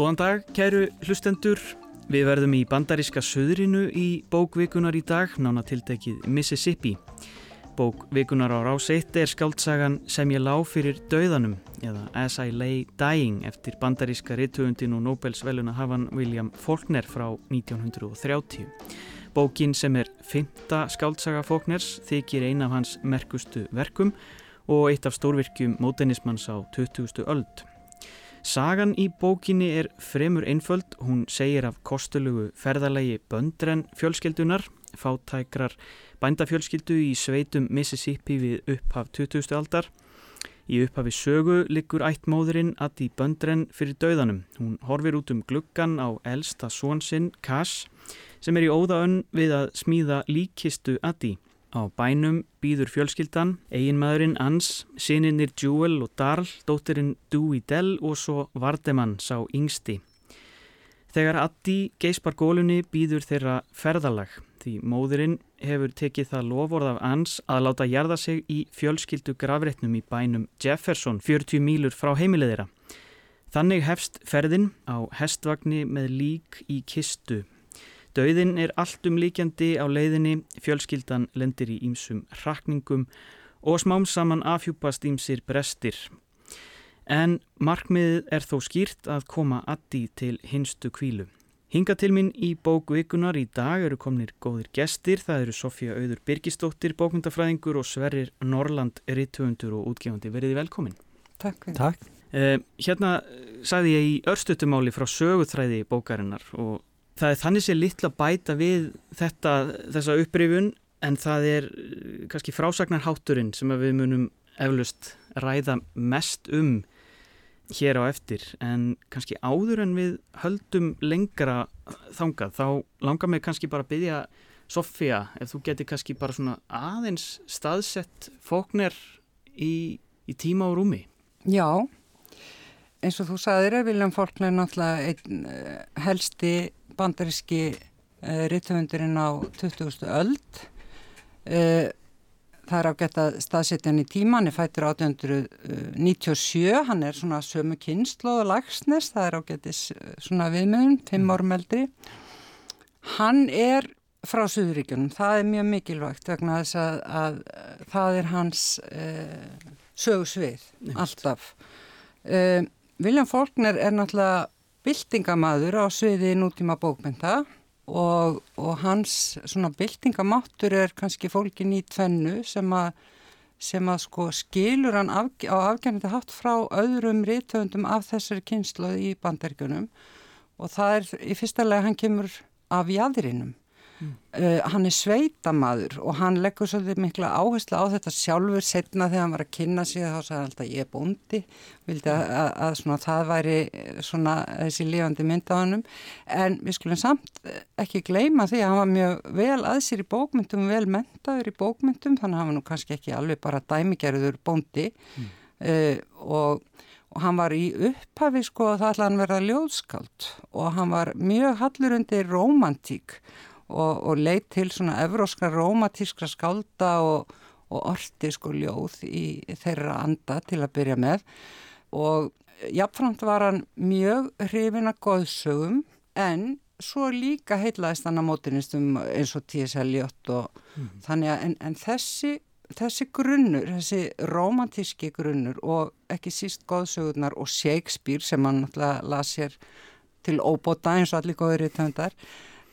Góðan dag, kæru hlustendur. Við verðum í bandaríska söðrinu í bókvikunar í dag, nána tildekið Mississippi. Bókvikunar á rás 1 er skáltsagan sem ég lág fyrir dauðanum, eða As I Lay Dying, eftir bandaríska rittöfundin og Nobels veluna hafan William Faulkner frá 1930. Bókin sem er fymta skáltsaga Faulkners þykir ein af hans merkustu verkum og eitt af stórvirkjum mótenismans á 20. öld. Sagan í bókinni er fremur einföld, hún segir af kostulugu ferðalagi böndren fjölskeldunar, fátækrar bændafjölskyldu í sveitum Mississippi við upphaf 20. aldar. Í upphafi sögu liggur ættmóðurinn Adi Böndren fyrir dauðanum. Hún horfir út um gluggan á elsta svonsinn Cass sem er í óðaönn við að smíða líkistu Adi. Á bænum býður fjölskyldan, eiginmaðurinn Ans, sininnir Jewel og Darl, dóttirinn Dewey Dell og svo Vardemann sá yngsti. Þegar Addi geispar gólunni býður þeirra ferðalag því móðurinn hefur tekið það lofórð af Ans að láta jarða sig í fjölskyldu gravreitnum í bænum Jefferson 40 mílur frá heimilegðira. Þannig hefst ferðin á hestvagni með lík í kistu Dauðin er allt um líkjandi á leiðinni, fjölskyldan lendir í ímsum rakningum og smám saman afhjúpast ímsir brestir. En markmiðið er þó skýrt að koma addi til hinstu kvílu. Hinga til minn í bókvikunar í dag eru komnir góðir gestir. Það eru Sofía Auður Birgisdóttir, bókmyndafræðingur og Sverrir Norland, rittöfundur og útgefandi. Verðið velkomin. Takk. Takk. Eh, hérna sagði ég í örstutumáli frá söguþræði bókarinnar og það er þannig sé litla bæta við þetta, þessa upprifun en það er eh, kannski frásagnarhátturinn sem við munum eflust ræða mest um hér á eftir. En kannski áður en við höldum lengra þangað þá langar mig kannski bara að byggja Sofía, ef þú getur kannski bara svona aðeins staðsett fóknir í, í tíma og rúmi. Já, eins og þú sagðir er Vilján Fólkner náttúrulega einn uh, helsti bandaríski uh, eh, rittöfundurinn á 20. öld uh, það er ágætt að staðsetja hann í tíma hann er fættur 1897 hann er svona sömu kynslu og lagsnes, það er ágættis eh, svona viðmöðun, fimm mm. árum eldri hann er frá Suðuríkjunum, það er mjög mikilvægt vegna þess að, að það er hans sögursvið, alltaf Viljan Fólkner er náttúrulega byltingamadur á sviði nútíma bókmynda og, og hans svona byltingamáttur er kannski fólkin í tvennu sem að sem að sko skilur hann af, á afgjörnandi haft frá öðrum rítöfundum af þessari kynslu í bandergjunum og það er í fyrsta lega hann kemur af jæðrinum Mm. Uh, hann er sveitamaður og hann leggur svolítið mikla áherslu á þetta sjálfur setna þegar hann var að kynna sig þá sagði hann alltaf ég er bóndi. Vildi að, að, að svona, það væri svona þessi lifandi mynd á hannum en við skulum samt ekki gleyma því að hann var mjög vel að sér í bókmyndum vel mentaður í bókmyndum þannig að hann var nú kannski ekki alveg bara dæmigerður bóndi. Mm. uh, og og hann var í upphafi sko að það ætlaði hann verða ljóðskald og hann var mjög hallur undir romantík og, og leitt til svona evróskra romantískra skálda og, og orti sko ljóð í þeirra anda til að byrja með og jafnframt var hann mjög hrifin að góðsögum en svo líka heitlaðist hann að mótinistum eins og T.S. Eliot og mm. þannig að en, en þessi þessi grunnur, þessi romantíski grunnur og ekki síst góðsögurnar og Shakespeare sem hann náttúrulega las sér til óbóta eins og allir góður í töndar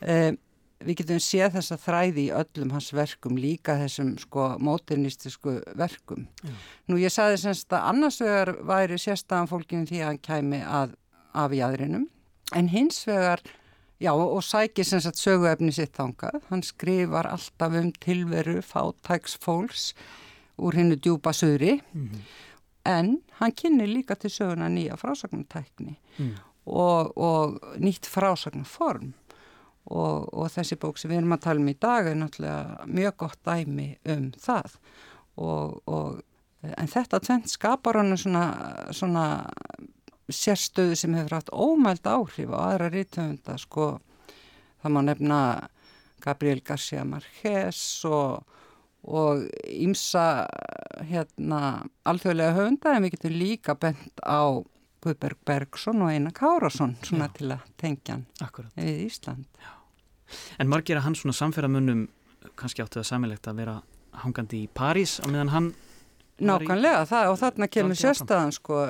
eh, við getum séð þessa þræði í öllum hans verkum líka þessum sko móternistisku verkum. Já. Nú ég saði semst að annars vegar væri sérstafan fólkinu því að hann kæmi að af jæðrinum en hins vegar, já og sækir semst að söguefni sitt þangað, hann skrifar alltaf um tilveru fátæks fólks úr hennu djúpa söðri mm -hmm. en hann kynni líka til söguna nýja frásagnartækni mm. og, og nýtt frásagnarform og, og þessi bók sem við erum að tala um í dag er náttúrulega mjög gott dæmi um það og, og en þetta tvent skapar hann svona, svona sérstöðu sem hefur haft ómæld áhrif á aðra rítöfunda sko það má nefna Gabriel García Marquez og og ímsa hérna alþjóðlega höfunda en við getum líka bent á Guðberg Bergson og Einar Kárasson svona Já. til að tengja hann við Ísland. En margir að hann svona samferðamönnum kannski áttu það samilegt að vera hangandi í París á meðan hann var í- Nákvæmlega, það, og þarna kemur sérstæðan sko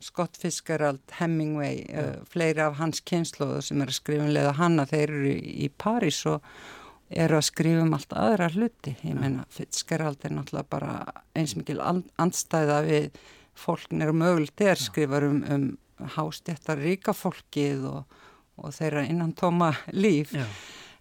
Scott Fitzgerald, Hemingway uh, fleiri af hans kynnslóðu sem er að skrifa um leiða hanna, þeir eru í, París og eru að skrifa um allt aðra hluti, ég meina Fitzgerald er náttúrulega bara eins mikil and- andstæða við fólknir og mögulegt er skrifar um, um hástjættar ríka fólkið og, og þeirra innan tóma líf Já,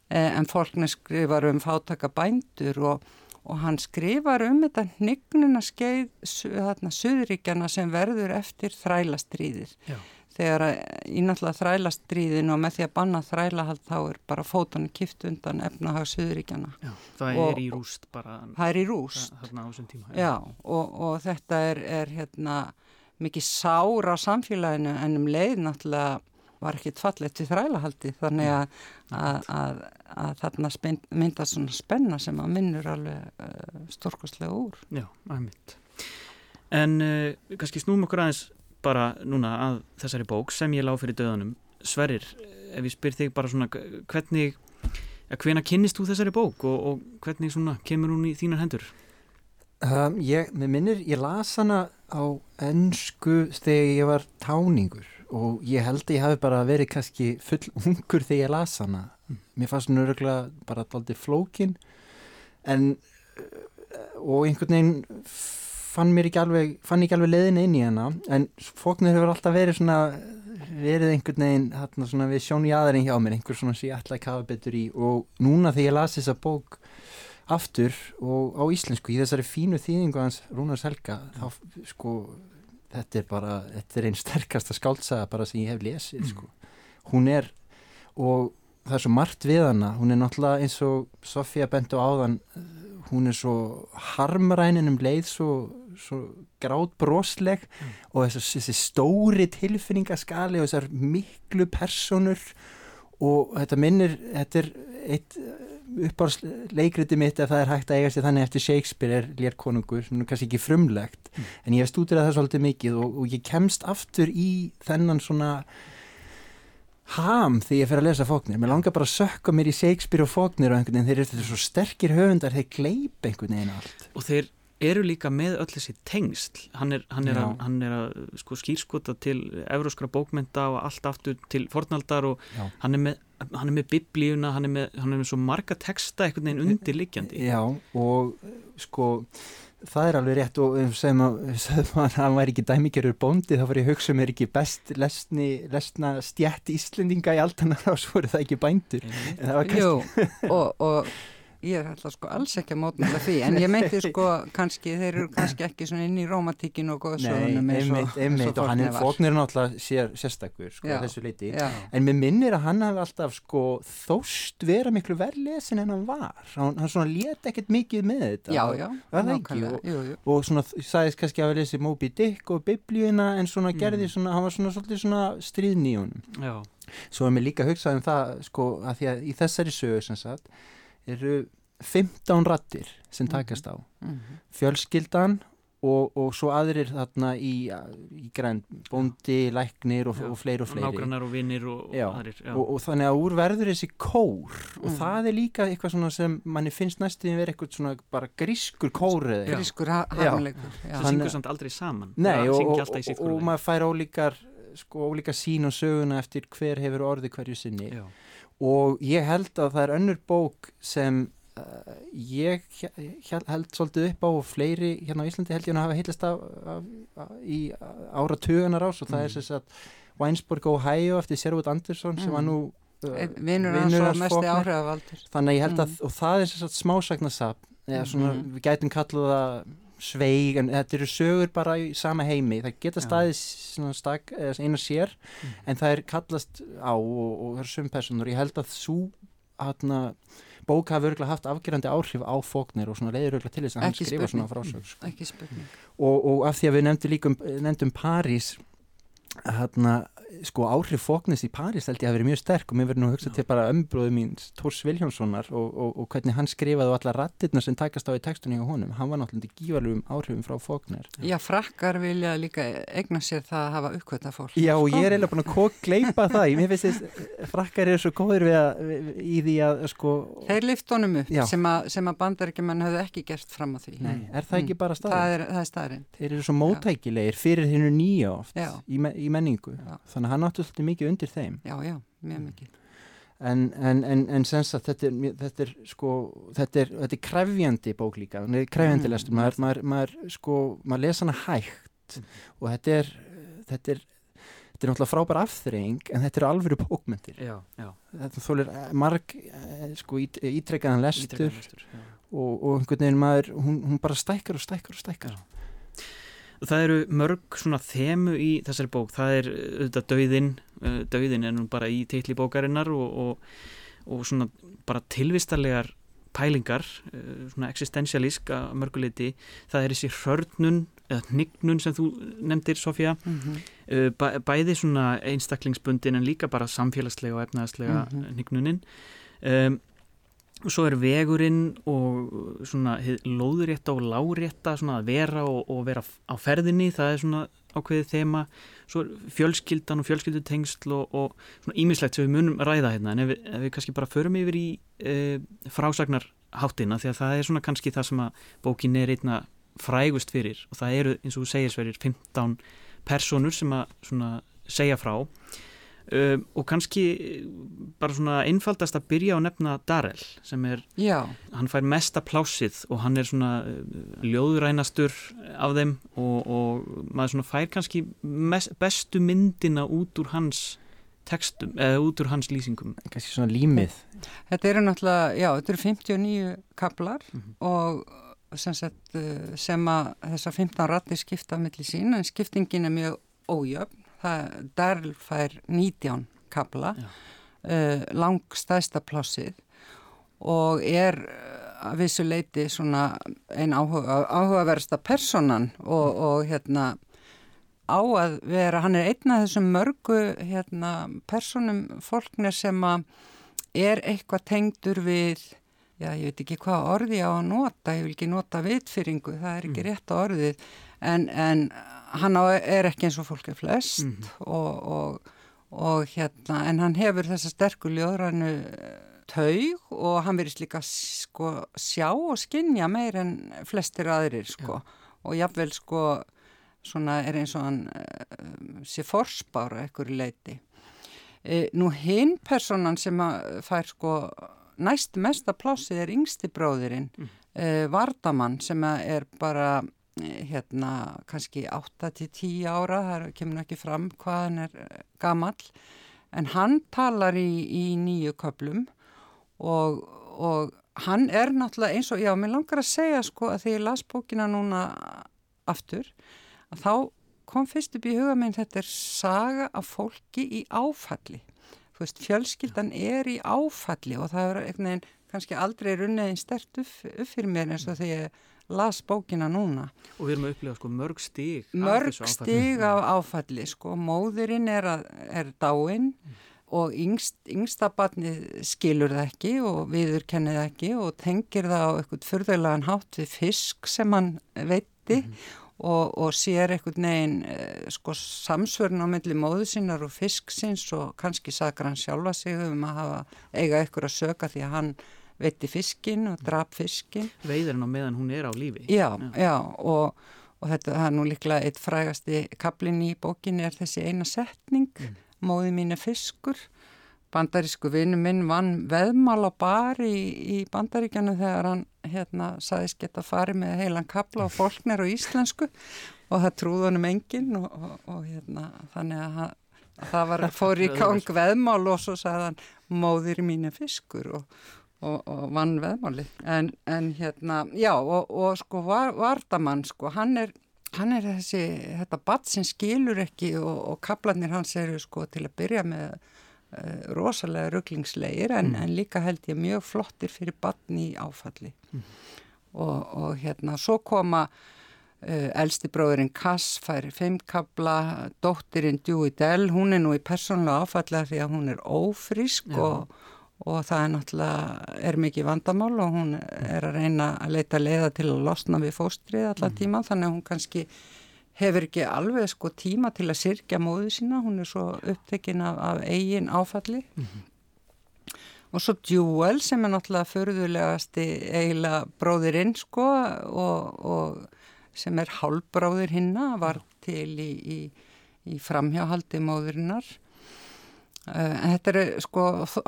eh, en fólknir skrifar um fátaka bændur og, og hann skrifar um þetta hnignuna skeið þarna Suðuríkjana sem verður eftir þrælastríðir. já, Þegar að, í náttúrulega þrælastríðin og með því að banna þrælahald þá er bara fótunni kift undan efnahag Suðuríkjana. já, það Og- er í rúst bara Það er í rúst. tíma. Já, og, og þetta er, er hérna mikið sár á samfélaginu en um leið náttúrulega var ekkit fallegt við þrælahaldi þannig að, að, að, að þarna myndast svona spenna sem að minnur alveg uh, stórkostlega úr. Já, aðmitt. En uh, kannski snúum okkur aðeins bara núna að þessari bók sem ég lág fyrir döðanum. Sverrir, ef ég spyr þig bara svona hvernig, hvena kynnist þú þessari bók og, og hvernig svona kemur hún í þínar hendur? Um, ég, mér minnir, ég las hana á ennsku þegar ég var táningur og ég held að ég hafi bara verið kannski full ungur þegar ég las hana. Mér fannst hún öruglega bara daldið flókin. En uh, og einhvern veginn fann mér ekki alveg, fann ekki alveg leiðin inn í hana. En fóknir hefur alltaf verið svona verið einhvern veginn þarna svona við sjón í aðeins hjá mér, einhver svona sem ég ætla að kafa betur í. Og núna þegar ég las þessa bók aftur og á íslensku í þessari fínu þýðingu hans Rúnars Helga þá sko þetta er bara, þetta er einn sterkasta skáltsaga bara sem ég hef lesið Mm. sko. hún er og það er svo margt við hana hún er náttúrulega eins og Sofía bentu áðan hún er svo harmrænin um leið svo, svo grátt brosleg Mm. og þessi, þessi stóri tilfinningaskali og þessar miklu personur og þetta minnir þetta er eitt uppáðsleikriti mitt ef það er hægt að eiga sér þannig eftir Shakespeare er lérkonungur sem er kannski ekki frumlegt Mm. en ég hef stúdirað það svolítið mikið og, og ég kemst aftur í þennan svona ham þegar ég fer að lesa fóknir mér langar bara að sökka mér í Shakespeare og fóknir og einhvern veginn þeir eru þetta svo sterkir höfundar þeir gleip einhvern veginn allt Og þeir eru líka með öll þessi tengsl. Hann er, hann er, að, hann er að sko, skýrskota til evróskra bókmynda og allt aftur til fornaldar og hann er með, hann er með biblíuna, hann er með, hann er með svo marga texta einhvern veginn undirliggjandi. Já, og sko það er alveg rétt og sem að, hann væri ekki dæmigerur bóndi þá fyrir ég hugsa mér ekki best lesni, lesna stjætt Íslendinga í altanar og svo eru það ekki bændur en það var kannski Jú, og, og ég alltaf sko alls ekki að mótmæla því en ég meinti sko kannski, þeir eru kannski ekki inn í romantíkinu og Nei, góðsögunum eins og, og hann er fóknir náttúrulega sér, sérstakur sko, Já. þessu leiti Já, En mér minnir að hann hafi alltaf sko þóst vera miklu verðlesin en hann var. Hann, hann svona let ekkert mikið með þetta. já, já, Var það ekki? nákvæmlega, jú, jú. Og svona sagðist kannski að hafa lesið Moby Dick og Biblíuna en svona Mm. gerði svona, hann var svona svolítið svona stríðn í honum. Já, Svo er mér líka hugsað um það sko að því að í þessari sögu sem sagt eru 15 rattir sem takast á. Mhm. Fjölskyldan og, og svo aðrir þarna í, í græn, bóndi, læknir og, og fleiri og fleiri. nágrannar og vinnir og, og aðrir. Já. og, og þannig að úr verður þessi kór og Mm. það er líka eitthvað svona sem manni finnst næstu að vera eitthvað svona bara grískur kór. Grískur ha- harmleikur já. Það syngur samt aldrei saman. Nei og, maður fær ólíkar sko ólíka sín og söguna eftir hver hefur orði hverju sinni Já, og ég held að það er önnur bók sem uh, ég he- held svolítið upp á og fleiri hérna á Íslandi held ég að hafa heilast af, af, af, í áratugunar ás og það er Mm. þess að Winesburg, Ohio eftir Sherwood Anderson sem Mm. var nú uh, vinnur hans Faulkner. áhrifavaldur þannig að ég held að, Mm. og það er þess að smásagnasap eða svona, Mhm. við gætum kallað það sveig, en þetta eru sögur bara í sama heimi, það geta staðið stak, eða eina sér Mm. en það er kallast á og, og það eru söm personur, ég held að þú hana, bók hafi örgulega haft afgerandi áhrif á fóknir og svona leiður örgulega til þess að hann skrifa svona frásög sko. ekki spurning. Og, og af því að við nefndum líka um, nefndum París hana, sko áhrif fóknist í París held ég að vera mjög sterk og mér verður nú að hugsa til bara ömbróðu mín Tórs Viljónssonar og, og, og hvernig hann skrifaði og alla rattirna sem takast á í textunni á honum, hann var náttúrulega gífarlegum áhrifum frá fóknir. Já, frakkar vilja líka egna sér það að hafa uppkvöta fólk. Já, og ég er eiginlega búin að gleipa það, mér finnst þess frakkar eru svo góður við að, við, í því að sko... Þeir lift honum upp sem að, sem að bandarækjumann hafði ekki gert fram á því. Nei, er það ekki bara staðrind? Það er, það er staðrind. Þeir eru svo mótækilegir fyrir þannig að hann áttu alltaf mikið undir þeim. Já, já, mjög mikið. En, en, en, en sens að þetta er, þetta er sko, þetta er, þetta er krefjandi bók líka, þetta er krefjandi mm. lestur, maður, maður, maður sko, maður lesa hana hægt mm. og þetta er, þetta er, þetta er náttúrulega frábær afþreying en þetta eru alvöru bókmyndir. Já, já. Þetta þólir marg, eh, sko, ítrekkaðan lestur, lestur og, og einhvern veginn maður, hún, hún bara stækkar og stækkar og stækkar. Já. Það eru mörg svona þemu í þessari bók, það er auðvitað döiðin, uh, döiðin er nú bara í teitli bókarinnar og, og, og svona bara tilvistarlegar pælingar, uh, svona existentialísk að mörguleiti, það er þessi hörnun eða hnignun sem þú nefndir Sofía, mm -hmm. bæ, bæði svona einstaklingsbundin en líka bara samfélagslega og efnaðslega mm -hmm. hnignuninn. Um, og svo er vegurinn og svona lóðurétta og lárétta svona að vera og, og vera á ferðinni, það er svona ákveðið þema, svo er fjölskyldan og fjölskyldutengsl og, og svona ímislegt sem við munum ræða hérna en ef við, ef við kannski bara förum yfir í e, frásagnarháttina því að það er svona kannski það sem að bókin er einna frægust fyrir og það eru eins og þú segir sverir 15 personur sem að svona segja frá Um, og kannski bara svona einfaldast að byrja á nefna Darrell sem er, Já. hann fær mesta plásið og hann er svona uh, ljóðrænastur af þeim og, og maður svona fær kannski mest, bestu myndina út úr hans textum, eða út úr hans lýsingum kannski svona límið Þetta eru náttúrulega, já, þetta eru 59 kablar mm -hmm. og sem, sagt, uh, sem að þessar 15 rattir skipta millir sín en skiptingin er mjög ójöfn Darl fær 19 kabla uh, langstæsta plássið og er uh, að vissu leiti svona einn áhuga, áhugaversta personan og, og hérna á að vera, hann er einn af þessum mörgu hérna personum fólknir sem er eitthvað tengdur við já ég veit ekki hvað orði á að nota ég vil ekki nota vitfyringu, það er ekki mm. rétt orðið en, en hann á, er ekki eins og fólk er flest mm -hmm. og, og, og hérna en hann hefur þessa sterku ljóðrannu taug og hann verist líka sko sjá og skinja meir en flestir aðrir sko og jáfnvel sko svona er eins og hann uh, sé forspára ekkur leiti e, nú hinn personan sem fær sko næst mesta plásið er yngsti bróðirinn mm. e, Vardamann sem er bara hérna kannski 8-10 ára, það kemur ekki fram hvað hann er eh, gamall. En hann talar í, í nýju köplum og, og hann er náttúrulega eins og, já, mér langar að segja sko að því ég las bókina núna aftur, að þá kom fyrst upp í huga minn þetta er saga af fólki í áfalli. Þú veist, fjölskyldan er í áfalli og það er veginn kannski aldrei runnið einn stert upp, upp fyrir mér eins og því ég las bókina núna. Og við erum að upplifa sko mörg stíg mörg stíg af áfalli sko, móðurinn er, er dáinn mm. og yngst, yngsta barni skilur það ekki og viður kennið ekki og tengir það á eitthvað fyrðulegan hátt við fisk sem hann veitti mm. og, og sér eitthvað neginn eh, sko samsvörn á milli móðu sinnar og fisk sinns og kannski sakar hann sjálfa sig um að hafa eiga eitthvað að söka því að hann veitti fiskin og drap fiskin. Veiður hann á meðan hún er á lífi. Já, já, já og, og þetta er nú líklega eitt frægasti kaplin í bókin er þessi eina setning, mm. móði mín er fiskur. Bandarísku vinnu minn vann veðmál á bar í, í bandaríkjanu þegar hann hérna saðist geta farið með heilan kapla á fólknir og íslensku og það trúði honum enginn og, og, og hérna þannig að, að það var fór í gang veðmál og svo sagði hann móðir mín er fiskur og og, og vann veðmáli en, en hérna, já og, og sko var, Vardamann sko, hann er hann er þessi, þetta badd sem skilur ekki og, og kaplanir hans eru sko til að byrja með uh, rosalega rugglingslegir en, mm. en líka held ég mjög flottir fyrir badn í áfalli mm. og, og hérna svo koma Uh, elsti bróðurinn Cass fær fimmkabla, dóttirinn Dewey Dell, hún er nú í persónulega áfallega því að hún er ófrísk og, og það er náttúrulega er mikið vandamál og hún er að reyna að leita leiða til að losna við fóstrið allar mm. tíma þannig að hún kannski hefur ekki alveg sko tíma til að sirkja móðu sína, hún er svo upptekinn af, af eigin áfalli mm -hmm. og svo Jewel sem er náttúrulega förðulegasti eiginlega bróðirinn sko og, og sem er hálbráðir hinna, var til í, í, í framhjáhaldi móðurinnar. En þetta er, sko,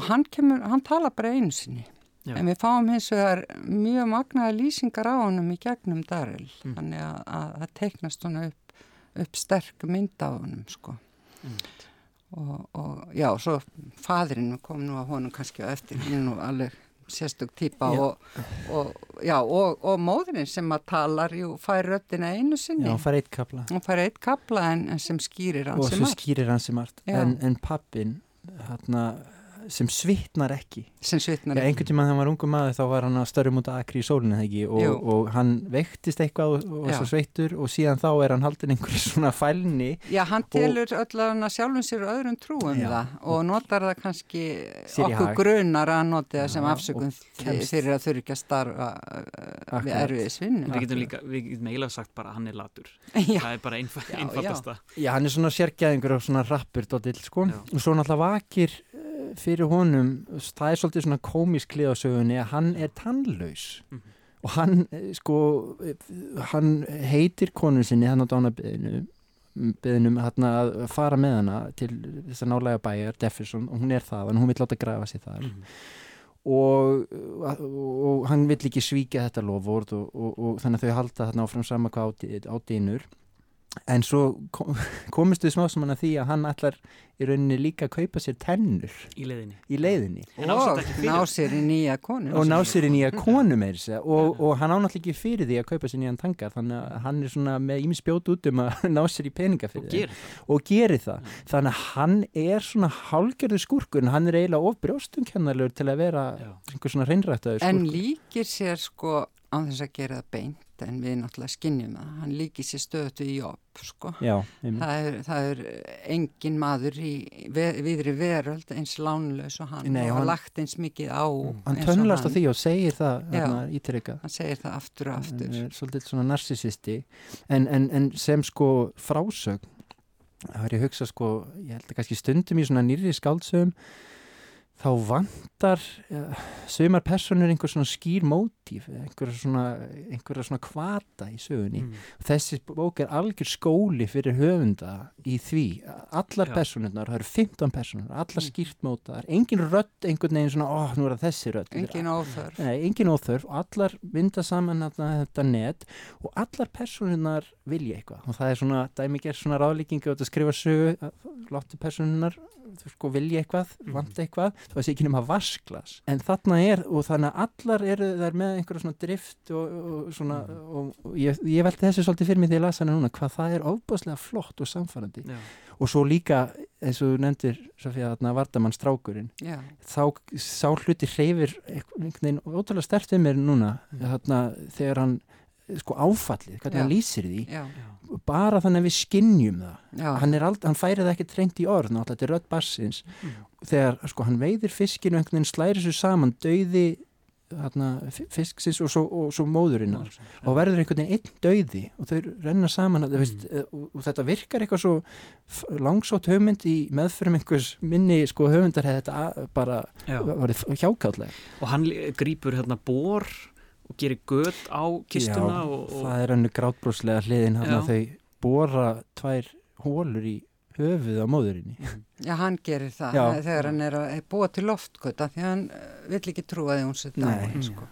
hann kemur, hann tala bara einu sinni. Já. En við fáum hins vegar mjög magnaða lýsingar á honum í gegnum Darrell. Mm. Þannig að það teiknast hann upp, upp sterk mynd á honum, sko. Mm. Og, og já, svo fadrin kom nú að honum kannski á eftir, er nú alveg sérstök típa og, og, já, og, og móðurinn sem að talar jú, fær röttina einu sinni Já, hún fær eitt kapla Hún fær eitt kapla en, en sem skýrir hans sem margt Og sem skýrir hans sem margt en, en pappin hérna sem svitnar ekki. Sem svitnar ekki. einhvern tíma þegar hann var ungum maður þá var hann að störum út að akri í sólinu og, og hann veiktist eitthvað og, og svo sveittur og síðan þá er hann haldin einhverju svona fælni Já, hann telur öll að hann sjálfum sér öðrum trúum já, það og notar það kannski okkur grunar að noti það sem afsökun fyrir að þurfi ekki að starfa uh, við erfiði svinnu Við getum líka, við getum eiginlega sagt bara að hann er latur. Það er bara einfaldasta. Já, hann er svona sérgæðingur og svona rappur sko. og svo náttúrulega vakir fyrir honum, það er svolítið svona komisk klið á sögunni að hann er tannlaus mm -hmm. og hann eh, sko, hann heitir konun sinni hann á dánabeðinu beðinum hérna að fara með hana til þess að nálega bæjar, Jefferson og hún er það, en hún vil láta grafa sér þar mm -hmm. og, og, og hann vill ekki svíka þetta lofvord og, og þannig að þau halda þarna áfram sama hvað á dýnur en svo komist við smá saman að því að hann ætlar í rauninni líka að kaupa sér tennur í leiðinni, í leiðinni. og ná sér í nýja konu. Og ná sér í nýja konu með þessu og, og hann ánátt ekki fyrir því að kaupa sér nýjan tangar þannig að hann er svona með ímispjót út um að ná sér í peninga fyrir það. Og gerir það, þannig að hann er svona hálgerðu skurkur en hann er eiginlega of brjóstumkennarlegur til að vera einhver svona skurkur en líkir sér sko á þess að gera það beint en við náttúrulega skinnjum það hann líkir sér stöðtu í jobb sko. Já, það, er, það er engin maður í við, viðri veröld eins lánulegs og hann Nei, og hann lagt eins mikið á hann tönnlast á því og segir það ítrykkað hann segir það aftur og aftur. svolítið svona narcissisti. En, en, en sem sko frásögn það var ég að hugsa sko ég held að kannski stundum í svona nýri skáldsögum þá vantar ja, sögumar personur einhver svona skýr mótíf, einhver svona, einhver svona kvata í sögunni. Mm. þessi bók er algjör skóli fyrir höfunda í því. Allar personurnar, það eru 15 personur allar mm. skýrt mótaðar, engin rött einhvern veginn svona, ó, oh, nú er það þessi rött engin óþörf. Nei, engin óþörf. Allar mynda saman þetta net. Og allar personurnar vilja eitthvað og það er svona, dæmi ger svona ráðlíkingu að skrifa sögu, láttu personurnar sko vilja eitthvað, mm. vant eitthvað það sé ekki nema vasklas en þarna er, og þannig að allar eru þær með einhverju svona drift og, og svona, mm. og, og ég, ég veldi þessu svolítið fyrir mig því að lasa hana núna, hvað það er ofbáslega flott og samfærandi og svo líka, eins og nefndir Sofía, þarna Vardamann strákurinn Já. þá sá hluti hreyfir einhvern veginn ótrúlega stert um mér núna, mm. þarna þegar hann sko áfallið, hvernig Já. hann lýsir því Já. bara þannig að við skinnjum það hann, ald, hann færi það ekki treynd í orð náttúrulega, þetta er rödd bassins mm. þegar sko hann veiðir fiskinu einhvern veginn slæri svo saman, dauði fisksins og svo, og svo móðurinnar mm. og verður einhvern veginn einn dauði og þau renna saman að, mm. veist, og, og þetta virkar eitthvað svo langsótt höfmynd í meðfyrum einhvers minni sko höfmyndar hefði þetta bara hjákállega og hann grýpur hérna bór og gerir gött á kistuna Já, og, og... það er hannu grátbróslega hliðin hann að þau bóra tvær hólur í höfuð á móðurinni mhm. Já, hann gerir það Já. þegar hann er að búa til loftgöta því hann eh, vill ekki trúa því hún setja á hann sko.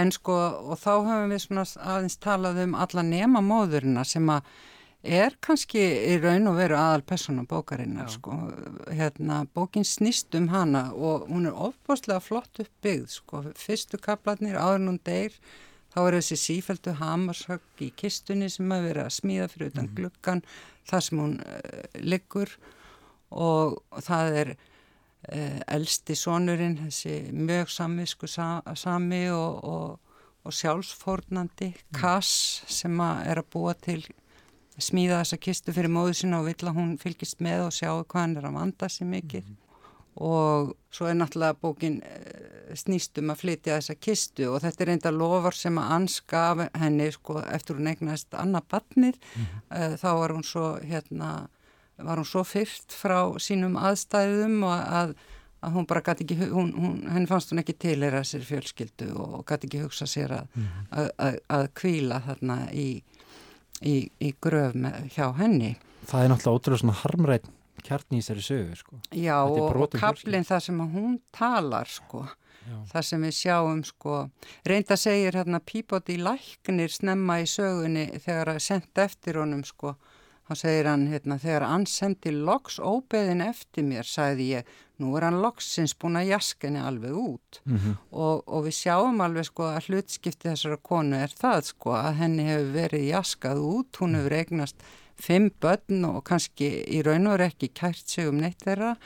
en sko og þá höfum við svona aðeins talað um alla nema móðurina sem að er kannski í raun og veru aðal persóna bókarinnar sko. hérna, bókin snýst um hana og hún er ofbáslega flott uppbyggð sko. fyrstu kaplarnir áður hún deyr þá er þessi sífældu hamarshögg í kistunni sem að vera að smíða fyrir utan mm -hmm. glukkan þar sem hún uh, liggur og það er uh, elsti sonurinn þessi mjög samvisku sa sami og, og og sjálfsfórnandi, Kass sem að er að búa til smíða þessa kistu fyrir móðu sinna og vill að hún fylgist með og sjáu hvað hann er að vanda sér mikið mm -hmm. og svo er náttúrulega bókin eh, snýstum að flytja þessa kistu og þetta er enda lofar sem að anska henni sko eftir hún eignast annað barnið mm -hmm. þá var hún svo hérna var hún svo fyrst frá sínum aðstæðum og að, að hún bara gæti ekki, hún, hún, henni fannst hún ekki tilera sér fjölskyldu og gæti ekki hugsa sér að, mm -hmm. að, að kvíla þarna í í, í gröf með, hjá henni. Það er náttúrulega ótrúlega svona harmrætt kjarni í þessari sögu sko. Já og, kaplinn það sem hún talar sko. Já. Það sem við sjáum sko, reynda segir hérna Píbóti læknir snemma í sögunni þegar að senda eftir honum sko Þá segir hann, hérna, þegar hann sendi loks óbeðin eftir mér, sagði ég, nú er hann loksins búin að jaskenni alveg út. Mm -hmm. og, og við sjáum alveg sko að hlutskipti þessara konu er það sko að henni hefur verið jaskað út, hún hefur eignast fimm börn og kannski í raun og verið ekki kært sig um neitt þeirra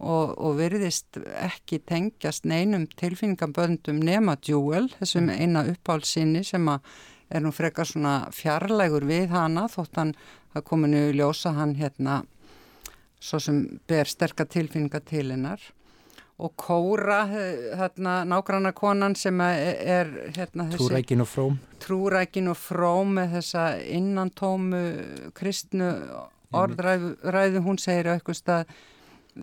og, og veriðist ekki tengjast neinum tilfinningaböndum nema djúel, þessum mhm. eina uppálsinni sem að er nú frekar svona fjarlægur við hana þótt hann það kominu í ljósa hann hérna svo sem ber sterkar tilfinninga til hennar. Og Kóra, hérna nágranna konan sem er hérna þessi Trúrækin og fróm. Trúrækin og fróm með þessa innantómu kristnu orðræðu hún segir á eitthvað stað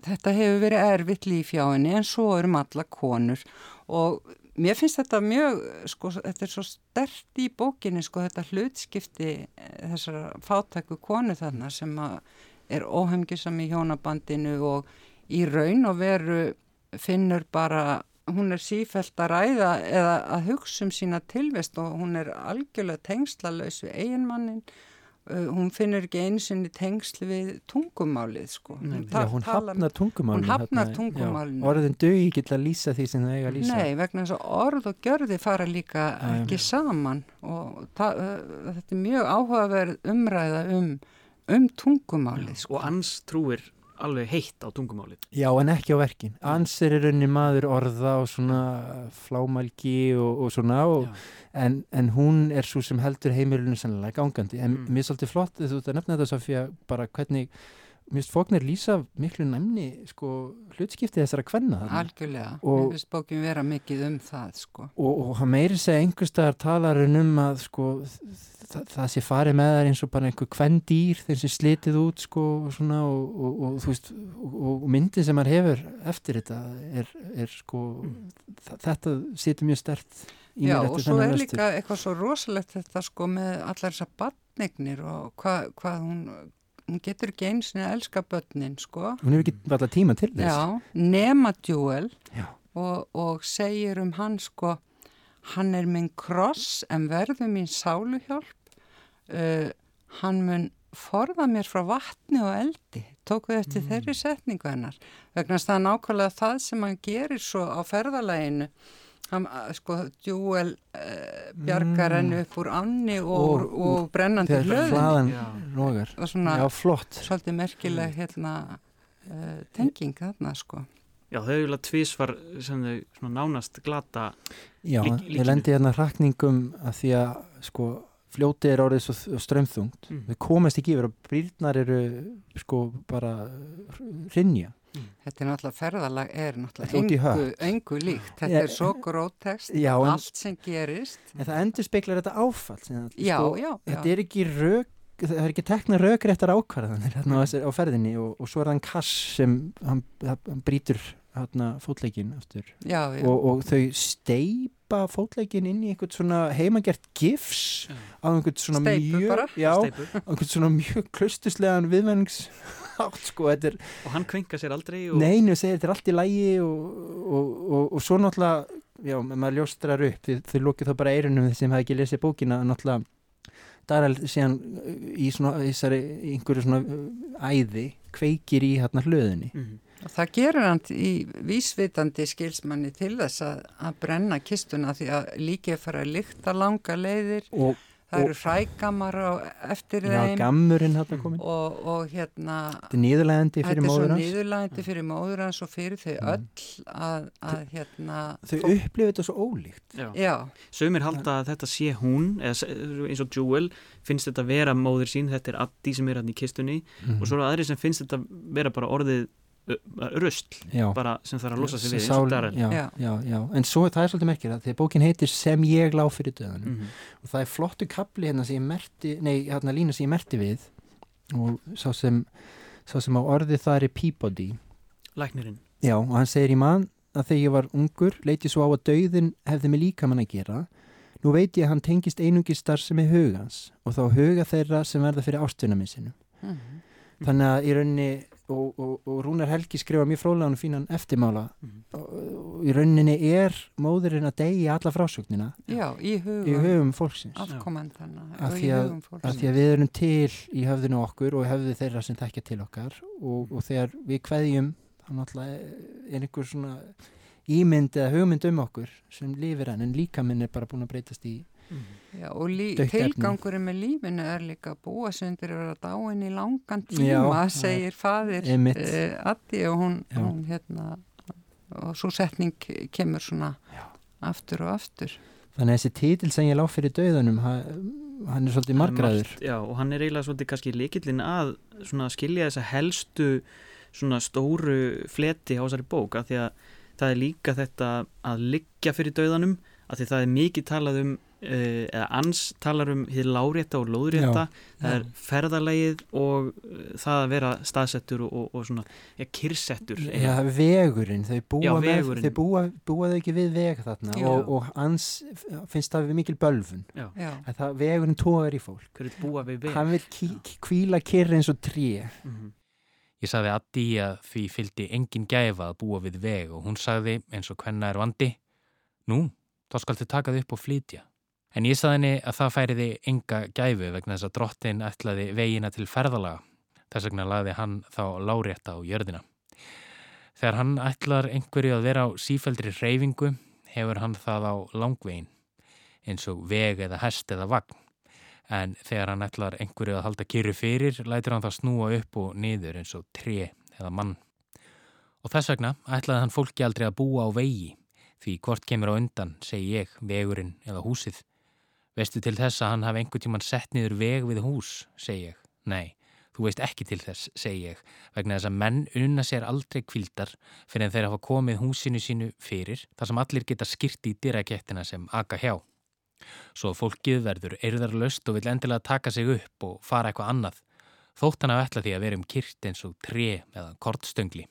þetta hefur verið erfitt líf hjá henni en svo erum alla konur. Og Mér finnst þetta mjög, sko, þetta er svo stert í bókinni, sko, þetta hlutskipti eh, þessara fátæku konu þarna sem er óhemgisam í hjónabandinu og í raun og veru finnur bara, hún er sífælt að ræða eða að hugsa um sína tilvist og hún er algjörlega tengslalauðs við eiginmannin hún finnur ekki einsinni tengsl við tungumálið sko. Nei, já, hún hafnar tungumálið. Hún hafnar tungumálið. Orðin dögi ekki til að lýsa því sem það eiga að lýsa. Nei, vegna þess að orð og gjörði fara líka Æ, ekki saman og það, uh, þetta er mjög áhugaverð umræða um, um tungumálið. Já, sko. Og ans trúir alveg heitt á tungumálið. Já, en ekki á verkin. Ansir er raunni maður orða og svona flámælgi og, og svona og, en, en hún er svo sem heldur heimilinu sannlega gangandi. En mm. mér er svolítið flott, þú ert að nefna þetta Sofía, bara hvernig Mér finnst fóknir lýsa miklu næmni sko, hlutskipti þessara kvenna. Algjörlega, mér finnst bókin vera mikið um það. Sko. Og, og hann meiri segja einhverstaðar talarinn um að sko, það, það sé farið með þær eins og bara einhver kvenn dýr þeir sem slitið út sko, og, svona, og, veist, og myndið sem hann hefur eftir þetta er, er sko, þetta situr mjög stert í mér. Já og svo er líka eitthvað svo rosalegt þetta sko með allar þessar badnegnir og hvað hva hún hún getur ekki eins og elska börnin sko. Hún hefur ekki alltaf tíma til þess. Já, nema djúel og, og segir um hann sko, hann er minn kross en verður mín sáluhjálp, uh, hann mun forða mér frá vatni og eldi, tókuð eftir mm. þeirri setningu hennar, vegna að það er nákvæmlega það sem hann gerir svo á ferðalæginu Hann, sko, djúel uh, bjargar henni mm. upp úr anni og, og, og brennandi hlöðin og svona Já, svolítið merkileg hérna, uh, tenging þarna sko. Já, þau vilja tvísvar sem þau nánast glata Já, ég lendi hérna hrakningum að því að sko fljótið er orðið svo strömþungt mm. þau komast ekki yfir og brýrnar eru sko bara rinja Mm. Þetta er náttúrulega ferðalag er náttúrulega engu, engu líkt. Þetta ja, er svo gróttekst, allt sem gerist. En það endur speiklar þetta áfall. Sem, já, sko, já, já. Þetta er ekki rauk, það er ekki tekna raukréttar ákvarðanir hérna mm. á ferðinni og, og svo er það en kass sem hann, hann brítur hérna fótleikin aftur já, já. Og, og þau steipa fótleikin inn í einhvern svona heimangert gifs á einhvern svona Steipu mjög já, einhvern svona mjög klustuslegan viðmennings sko, er, og hann kvenka sér aldrei og... neinu, segir þetta er allt í lægi og, og, og svo náttúrulega já, maður ljóstrar upp, þið lókið þá bara eirunum sem hafi ekki lesið bókina náttúrulega Daral síðan í svona, þessari, einhverju svona æði kveikir í hérna hlöðinni mm -hmm. Og það gerur hann í vísvitandi skilsmanni til þess að, að brenna kistuna því að líkið fara að lykta langa leiðir og það eru hrægamar á eftir Já, þeim gammurinn hann komin. og, og hérna Þetta er niðurlegandi fyrir þetta er svo móður hans. niðurlægandi fyrir móður hans og fyrir þau Mm. öll að, að hérna Þau upplifið þetta svo ólíkt. Já. já, Sumir halda að þetta sé hún eða eins og Jewel finnst þetta vera móður sín, þetta er Addi sem er hann í kistunni Mm. og svo eru aðri sem finnst þetta vera bara orðið uh, Já. bara sem þarf að losa sig við já, Já. já, já, en svo það er svolítið merkir að því að bókin heitir Sem ég lá fyrir döðanum Mhm. og það er flottu kapli hérna sem ég merti nei, hérna lína sem ég merti við og sá sem, sá sem á orði það er Peabody Læknirinn já, og hann segir í mann að þegar ég var ungur leiti svo á að dauðin hefði með líkamann að gera nú veit ég að hann tengist einungi starfsemi hugans og þá huga þeirra sem verða fyrir ástvinna sinu Mhm. þannig að í rauninni og, og, og Rúnar Helgi skrifa mjög fróðlega og fínan eftirmála. Mhm. og, og í rauninni er móðurinn að deyja alla frásögnina. Já, í í hugum. Hugum fólksins. Afkomendana Af og því í að- hugum að því að við erum til í höfðinu okkur og höfðu þeirra sem þekkja til okkar. Og, og þegar við kveðjum þá náttúrulega er einhver svona ímynd eða hugmynd um okkur sem lifir enn en líka minn er bara búin að breytast í Já, og tilgangurinn með lífinu er líka að búa sig undir að vera dáin í langan tíma, Já, segir fadir uh, Addi og hún, hún hérna og svo setning kemur svona Já. aftur og aftur. Þannig að þessi títil sem ég lá fyrir döðunum hann, hann er svolítið margraður. Já, og hann er eiginlega svolítið kannski líkillin að svona skilja þessa helstu svona stóru fleti á þessari bók af því að það er líka þetta að liggja fyrir dauðanum af því það er mikið talað um eða ans talar um hér lárétta og lóðrétta. Það er ferðalegið og uh, það að vera staðsettur og, og, og svona ja, kyrsettur Já, vegurinn, þau búa, Já, með, vegurinn. þau búa, búa þau ekki við veg þarna og, og hans finnst það við mikil bölfun Já, Já, að það vegurinn tógar í fólk. Hann vil kvíla kyrr eins og tré. Mhm. Ég sagði Addi að því fylgdi engin gæfa að búa við veg og hún sagði eins og hvenna er vandi Nú, þá skal þið taka þið upp og flytja. En ég sagði henni að það færiði enga gæfu vegna þess að drottin ætlaði vegina til ferðalaga. Þess vegna lagði hann þá lárétta á jörðina. Þegar hann ætlar einhverju að vera á sífældri reyfingu hefur hann það á langvegin eins og veg eða hest eða vagn. En þegar hann ætlar einhverju að halda kyrru fyrir lætur hann það snúa upp og niður eins og tre eða mann. Og þess vegna ætlaði hann fólki aldrei að búa á vegi því hvort kemur á undan, segi ég, vegurinn eða húsið. Veistu til þess að hann hafi einhver tíman sett niður veg við hús, segi ég. Nei, þú veist ekki til þess, segi ég, vegna þess að menn unna sér aldrei kvildar fyrir en þeir hafa komið húsinu sínu fyrir þar sem allir geta skýrt í dyrakettina sem aka hjá. Svo fólkið verður eirðarlaust og vil endilega taka sig upp og fara eitthvað annað, þótt hann að ætla því að vera um kyrt eins og tre eða kortstöngli.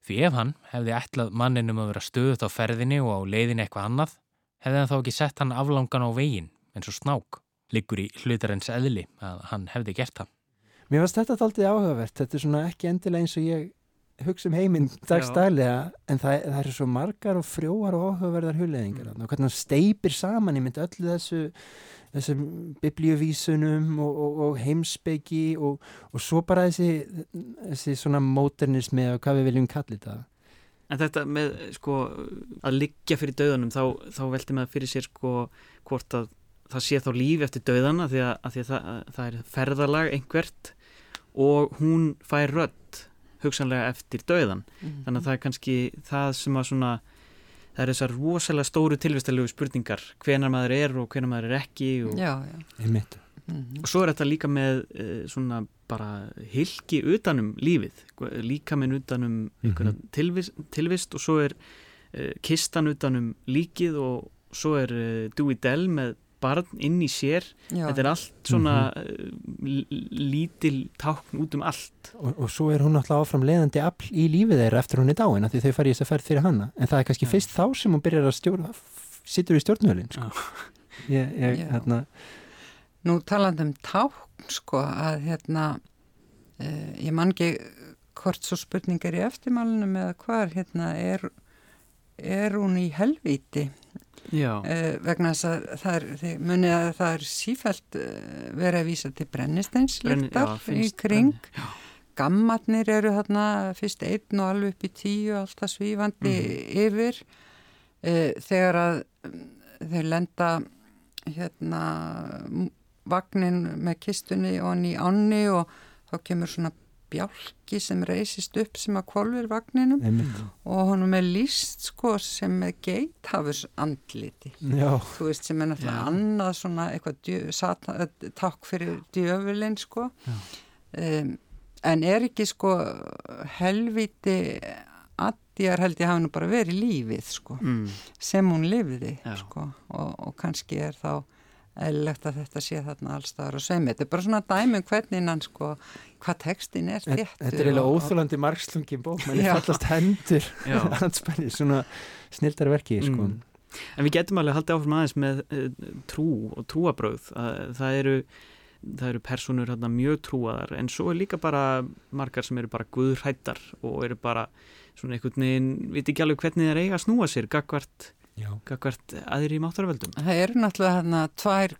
Því ef hann hefði ætlað manninum að vera stöðut á ferðinni og á leiðinni eitthvað annað, hefði hann þá ekki sett hann aflangan á veginn eins og snák, liggur í hlutarens eðli að hann hefði gert það. Mér varst þetta aldrei áhugavert, þetta er svona ekki endilega eins og ég hugsa um heiminn dagstælega en það, það eru svo margar og frjóar og áhugaverðar hulleðingar mm. og hvernig hann steipir saman í mynd öllu þessu þessum biblíuvísunum og, og, og heimsbyggi og, og svo bara þessi, þessi svona móternismi og hvað við viljum kalla þetta En þetta með sko að liggja fyrir dauðanum þá, þá velti maður fyrir sér sko hvort að það sé þá líf eftir dauðana því að, að, því að það, það er ferðalag einhvert og hún fær rödd hugsanlega eftir dauðan Mhm. þannig að það er kannski það sem að svona það er þessar rosalega stóru tilvistalegu spurningar hvenar maður er og hvenar maður er ekki og, já, já. einmitt Mhm. og svo er þetta líka með uh, svona bara hilki utanum lífið líka minn utanum einhverja tilvist, tilvist og svo er uh, kistan utanum líkið og svo er uh, Dewey Dell með barn inn í sér Já. þetta er allt svona uh, lítil tákn út um allt og, og svo er hún alltaf áfram leiðandi afl í lífið þeirra eftir hún er dáin af því þau fari í þess að ferð fyrir hana en það er kannski Já. fyrst þá sem hún byrjar að stjórna sittur í stjórnvölin sko. ég, ég, hérna, Nú talandi um tákn sko að hérna uh, ég man ekki hvort svo spurningar í eftirmálunum eða hvað hérna er, er hún í helvíti? Uh, vegna þess að það er, þið munið að það er sífælt uh, verið að vísa til brennisteinslíktar í kring. gammatnir eru þarna fyrst einn og alveg upp í tíu alltaf svífandi Mhm. yfir. Uh, þegar að um, þau lenda hérna vagnin með kistunni og hann í ánni og þá kemur svona bjálki sem reysist upp sem að kvolver vagninum Einmitt. og honum er líst sko sem með geithafus andliti Já, þú veist sem er náttúrulega annað svona eitthvað takk fyrir djöfulinn sko um, en er ekki sko helviti addjar held ég hafi nú bara verið lífið sko Mm. sem hún lifði Já. sko og, og kannski er þá eðlilegt að þetta sé þarna allstaðar og sveimi. Þetta er bara svona dæmi um hvernig hann sko, hvað textin er þéttur. þetta er eiginlega óþólandi margslungin bók, mann Já. er fallast hendur Já. handspenni, svona snildar verki sko. Mm. En við getum alveg haldið áfram aðeins með uh, trú og trúabröð. Að, það eru, það eru personur hérna, mjög trúaðar en svo er líka bara margar sem eru bara guðrættar og eru bara svona einhvern veginn, veit ekki alveg hvernig þeir eiga að snúa sér gagvart, Mm. aðri í máttarvöldum. Það eru náttúrulega hérna tvær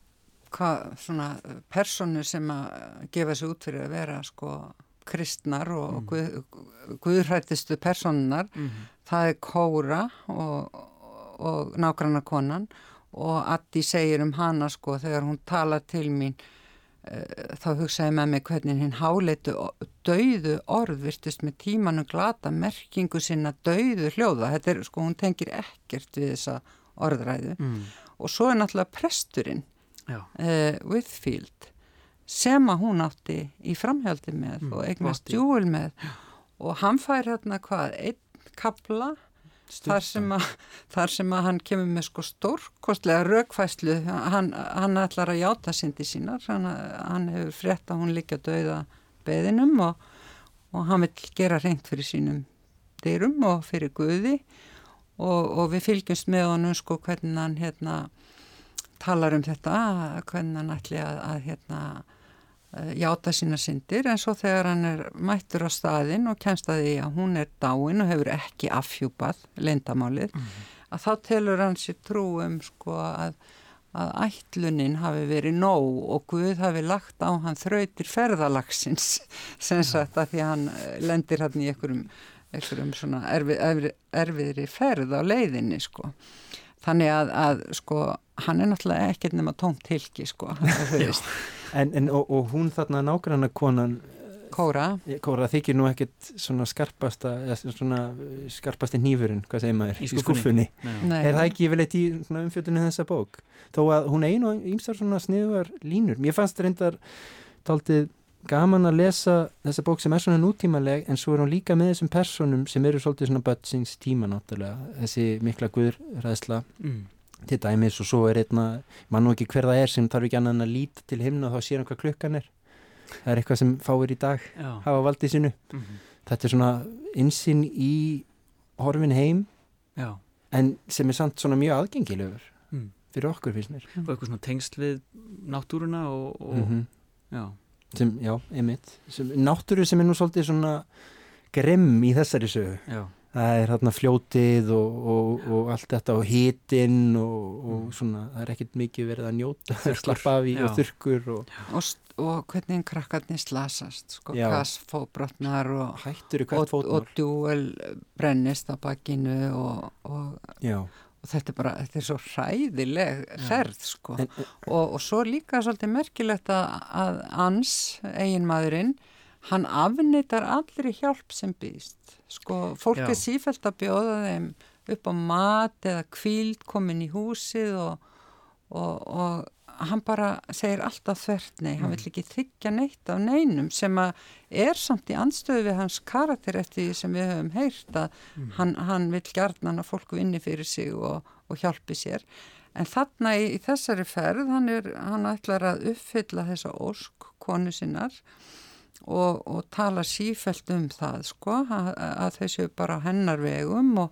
hvað, svona personur sem að gefa sig út fyrir að vera sko kristnar og Mm. guð, guðrættistu personunar. Mm. Það er Kóra og, og nágranna konan og Addi segir um hana sko þegar hún tala til mín uh, þá hugsaði með mig hvernig hinn háleitu dauðu orð virtist með tímanu glata merkingu sinna dauðu hljóða. Þetta er sko hún tengir ekkert við þessa orðræðu Mm. og svo er náttúrulega presturinn Já. uh, Whitfield sem að hún átti í framhjaldi með Mm, og eignast djúul með og hann fær hérna hvað, einn kapla þar sem, að, þar sem að hann kemur með sko stórkostlega raukfæslu hann, hann ætlar að játa sindi sínar hann, hann hefur frétt að hún líka döiða beðinum og, og hann vil gera reynd fyrir sínum dyrum og fyrir Guði. Og, og við fylgjumst með honum sko hvernig hann hérna talar um þetta, hvernig hann ætli að, að hérna eh, játa sína syndir. En svo þegar hann er mættur á staðin og kemst að því að hún er dáin og hefur ekki afhjúpað lendamálið, að þá telur hann sér trú um sko að, að ætlunin hafi verið nóg og Guð hafi lagt á hann þrautir ferðalagsins sem sagt að því hann eh, lendir hann í einhverjum, einhverjum svona erfi, erfi, erfiðri ferð á leiðinni sko. Þannig að, að sko, hann er náttúrulega ekkert nema tómt tilki sko. En, en og, og hún þarna nágranna konan Kóra, Kóra þykir nú ekkit svona skarpasta eða svona eh, skarpasti nýfurinn hvað segir maður, Í nei, Er það ekki yfirleitt í svona umfjöldunni þessa bók? Þó að hún einu og ýmsar svona sniðugar línur. Mér fannst reyndar taldið gaman að lesa þessa bók sem er svona nútímaleg en svo er hún líka með þessum personum sem eru svolítið svona bötsings tíma náttúrulega. Þessi mikla guðræðsla Mm. til dæmis og svo er einna, mann og ekki hver það er sem þarf ekki annan að líta til himna og þá sér hann hvað klukkan er. Það er eitthvað sem fáir í dag Já. hafa valdið sínu. Mm. Þetta er svona insinn í horfin heim Já. en sem er samt svona mjög aðgengilegur Mm. fyrir okkur finnst mér. Og eitthvað svona tengst við náttúruna og, og Mhm. já. sem, já, einmitt sem, náttúru sem er nú svolítið svona grimm í þessari sögu Já. Það er hérna fljótið og, og, og allt þetta og hitinn og, og Mm. svona, það er ekkert mikið verið að njóta slappa af í og þurkur og og, og hvernig krakkarnir slasast, sko, kassfóbrotnar og, hættur í og, hvert og fótmál. djúel brennist á bakinu og, og, og þetta er bara, þetta er svo hræðileg ferð, sko. en, og, og svo líka svolítið merkilegt að, að ans, eiginmaðurinn, hann afnýtar allri hjálp sem býst. Sko, fólk Já. er sífælt að bjóða þeim upp á mat eða kvíld komin í húsið og, og, og hann bara segir alltaf þvert nei, hann Mm. vill ekki þykja neitt af neinum sem að er samt í anstöðu við hans karakter eftir því sem við höfum heyrt að Mm. hann, hann vill gjarnan að fólk vinni fyrir sig og, og hjálpi sér. En þarna í, í þessari ferð, hann, er, hann ætlar að uppfylla þessa ósk konu sinnar og, og tala sífælt um það, sko, að, að þessu bara á hennar vegum og,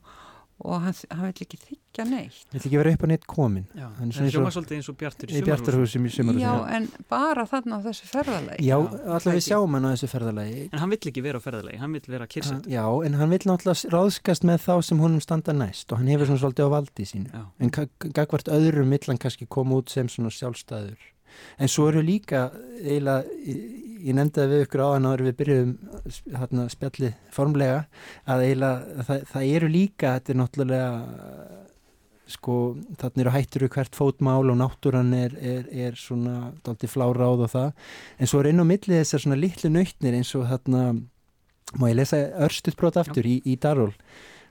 og hann, hann vill ekki þykja neitt. vill ekki vera upp á neitt komin Já. Hann er og- hljóma svolítið eins og bjartur í sumarhúsum Já, en bara þarna á þessu ferðalegi. já, Já, allavega við sjáum hann á þessu ferðalagi En hann vill ekki vera á ferðalegi, hann vill vera kyrset. já, en hann vill náttúrulega ráðskast með þá sem honum standa næst og hann hefur svona svolítið á valdi sínu Já. en gagvart öðrum vill hann kannski koma út sem svona sjálfstæður en svo eru líka eiginlega, ég, það við ykkur á hann áður við byrjuðum hérna, spjallið formlega að eiginlega það, það eru líka, þetta er náttúrulega sko þannig eru hættur við hvert fótmál og náttúran er, er, er svona daldi fláráð og það. En svo er inn á milli þessar svona litlu nautnir eins og þarna má ég lesa örstuðbrot aftur í, í Darról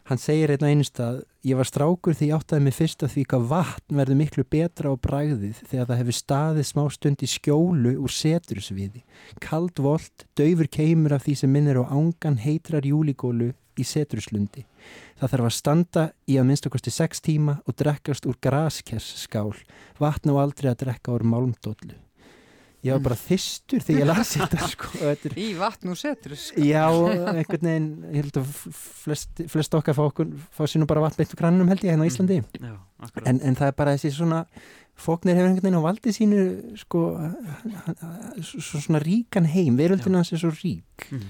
hann segir einn á einu stað ég var strákur því ég áttaði mig fyrst að því hvað vatn verður miklu betra á bræðið þegar það hefur staðið smá stund í skjólu úr setursviði kald volt, döfur keimur af því sem minnir á ángan heitrar júligólu í seturslundi það þarf að standa í að minnstakosti 6 tíma og drekkast úr graskess-skál. Vatn og aldrei að drekka úr málmdóllu ég var bara þystur þegar ég lasi þetta sko. þetta er, Í vatn og setur sko. já, einhvern veginn ég held að flest, flest okkar fá, okkur, fá sínum bara vatn beint úr krannum held ég hérna á Íslandi. Já, en, en það er bara þessi svona fóknir hefur einhvern veginn á valdi sínu sko svo, svona ríkan heim, veröldin hans er svo rík. Mhm.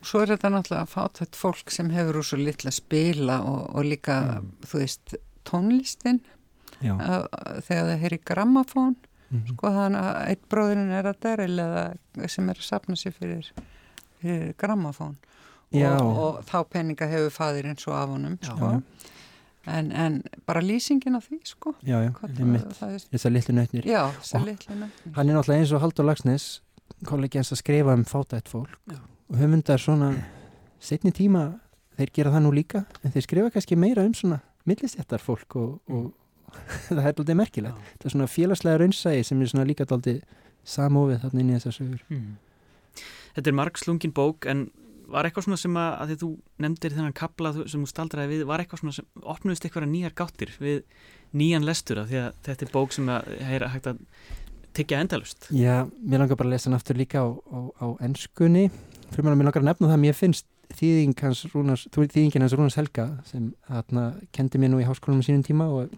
Svo er þetta náttúrulega fátætt fólk sem hefur úr svo litla spila og, og líka, þú veist, tónlistin að, þegar það heyri grammafón mm sko þannig að eitt bróðurinn er að deril eða sem er að sapna sér fyrir, fyrir grammafón og, og þá peninga hefur fadirinn svo af honum Já. sko. en, en bara lýsingin á því sko. Já, já, er, þessar litlu nötnir já, þess Og- að litlu nefnir hann er náttúrulega eins og Haldur Lagsnes kollegi hans að skrifa um fátætt fólk. Já. og höfundar svona setni tíma, þeir gera það nú líka en þeir skrifa kannski meira um svona millistjættar fólk og, og það er aldrei merkilegt, Já. það er svona félagslega raunsægi sem er svona líka aldrei samofið þarna inn í þessar sögur Mhm. Þetta er margslungin bók en var eitthvað svona sem að, að því þú nefndir þennan kapla sem þú staldraði við, var eitthvað svona sem opnuðist eitthvað nýjar gáttir við nýjan lestur af því að þetta er bók sem að er hægt að tyggja endalust Já, mér langar bara að lesa hann aftur líka á, á, á ennskunni fyrir mér langar að nefna það að mér finnst þýðing hans Rúnars, þýðingin hans Rúnars Helga sem þarna kendi mér nú í háskólanum sínum tíma og,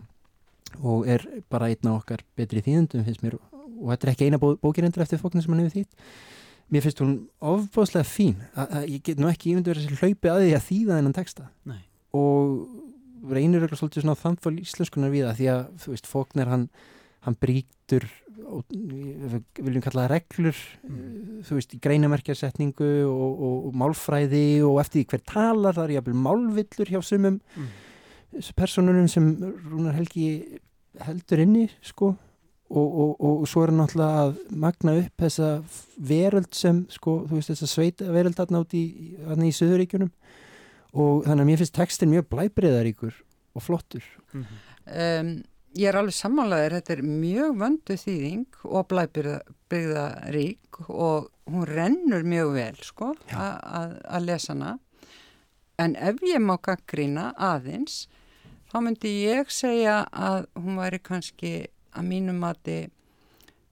og er bara einn af okkar betri þýðendum finnst mér og þetta er ekki eina bó, bókirendur eftir fóknir sem hann hefur þýtt mér finnst hún ofbóðslega fín að, að ég get nú ekki ímyndu verið þessi hlaupi að því að þýða þennan texta Nei. og reynir eitthvað svolítið svona þannfól íslenskunar við það því að þú veist fóknir hann, hann við viljum kalla það reglur Mm. þú veist í greinamerkjarsetningu og, og, og málfræði og eftir því hver talar það er jafnvel málvillur hjá sumum Mm. Personunum sem Rúnar Helgi heldur inni sko og, og, og, og svo er hann náttúrulega að magna upp þessa veröld sem sko, þú veist þessa sveita veröld þarna út í, þarna í Suðuríkjunum og þannig að mér finnst textin mjög blæbreyðaríkur og flottur. Mhm. um, Ég er alveg sammálaðir, þetta er mjög vöndu þýðing og blæbyrða rík og hún rennur mjög vel sko að að lesa hana. En ef ég má gaggrína aðeins þá myndi ég segja að hún væri kannski að mínum mati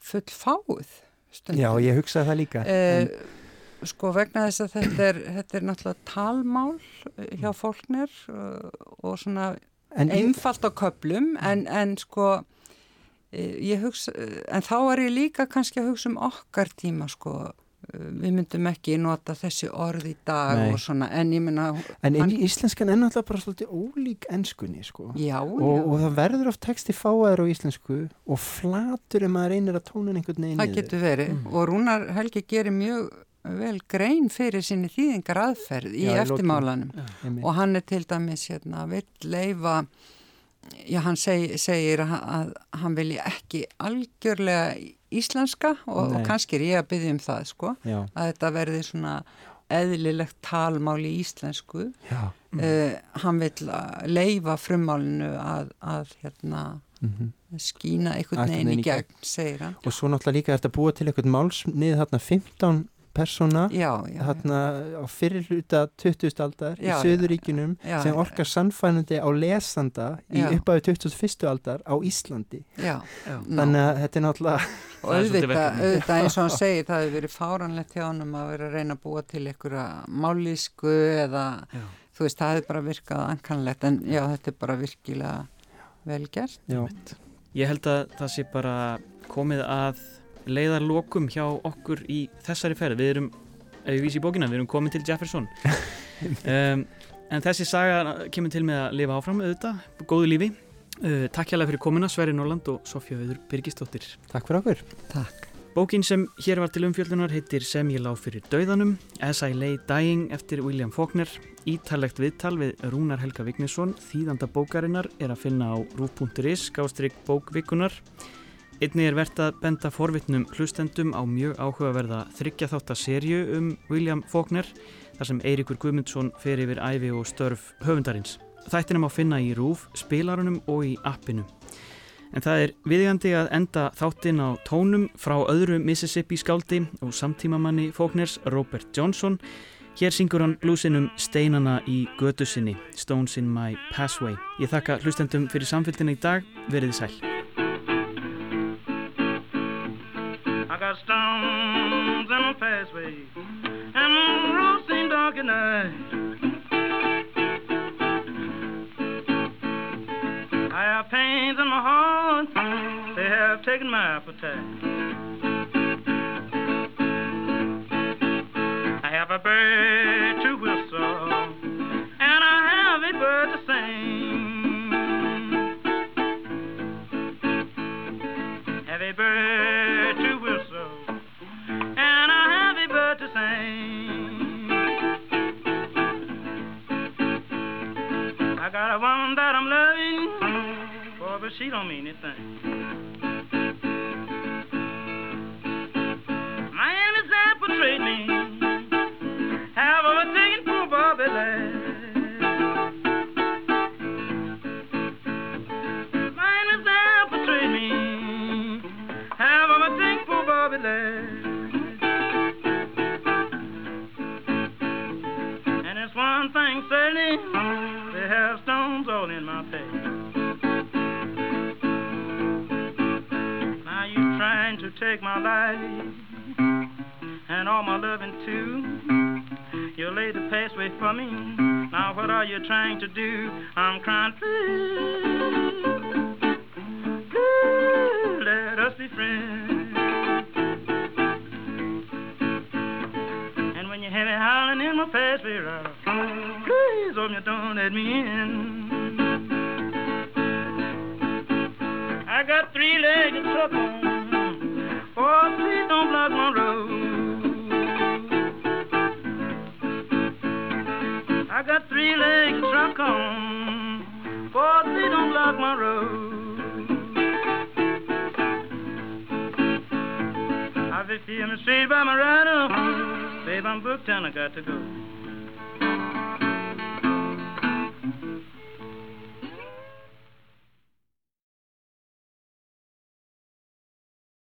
full fáið stundum. Já, ég hugsaði það líka Eh, sko vegna þess að þetta er, þetta er náttúrulega talmál eh, hjá fólknir uh, og svona en einfalt á köplum en, en sko eh, ég hugsa, eh, en þá er ég líka kannski að hugsa um okkar tíma sko Eh, við myndum ekki nota þessi orð í dag Nei. og svona en ég minna En Hann- íslenskan er náttúrulega bara svolítið ólík ennskunni sko. já, og, já, og það verður oft texti fáaður á íslensku og flatur ef maður reynir að tóna einhvern veginn það getur verið Mm. og Rúnar Helgi gerir mjög vel grein fyrir sinni þýðingar aðferð í Já, eftirmálanum og hann er til dæmis hérna, vill leifa já, hann seg, segir að, að hann vilji ekki algjörlega íslenska og, og kannski er ég að byggja um það sko, Já, að þetta verði svona eðlilegt talmál í íslensku. Uh, hann vill að leifa frummálinu að, að hérna, mm skína einhvern Einhvern veginn í gegn. gegn, segir hann. Og svo náttúrulega líka er þetta búið til einhvern málsnið þarna 15 persóna já, já, þarna á fyrir hluta 20. aldar í Já, já, já, sem já. orkar sannfænandi á lesanda í Já. upphafi 21. aldar á Íslandi já, Já. þannig að þetta er náttúrulega og auðvitað, auðvitað eins og hann segir það hefur verið fáranlegt hjá honum að vera að reyna að búa til einhverja mállísku eða Já. þú veist, það hefur bara virkað ankanlegt en já, þetta er bara virkilega vel gert. já, Ég held að það sé bara komið að leiðarlokum hjá okkur í þessari ferð. Við erum, ef við vísi í bókina, við erum komin til Jefferson. um, en þessi saga kemur til með að lifa áfram auðvitað, góðu lífi. Uh, takk hjá fyrir komuna, Sverri Norland og Sofja Öður Birgisdóttir. takk fyrir okkur Takk. Bókin sem hér var til umfjöldunar heitir Sem ég lág fyrir dauðanum, As I Lay Dying eftir William Faulkner. Ítalegt viðtal við Rúnar Helga Vignesson, þýðanda bókarinnar, er að finna á rúf.is, gástrygg bókvikunar. Einni er verðt að benda forvitnum hlustendum á mjög áhugaverða þryggjaþáttaserju um William Faulkner, þar sem Eirikur Guðmundsson fer yfir æfi og störf höfundarins. Þættinum á finna í rúf, spilarunum og í appinu. En það er viðjandi að enda þáttinn á tónum frá öðru Mississippi skáldi og samtímamanni fókners Robert Johnson. Hér syngur hann blúsinum Steinana í götu sinni, Stones in my Passway. Ég þakka hlustendum fyrir samfélgina í dag, veriði sæl. At night I have pains in my heart, they have taken my appetite. Got a woman that I'm loving but she don't mean a thing. All in my face. Now you're trying to take my life and all my loving too. You laid the pathway for me. Now what are you trying to do? I'm crying, please, please let us be friends. And when you have it howling in my pathway, please, hope you don't let me in. Road. I've been feeling straight by my rider. Babe, I'm booked and I got to go.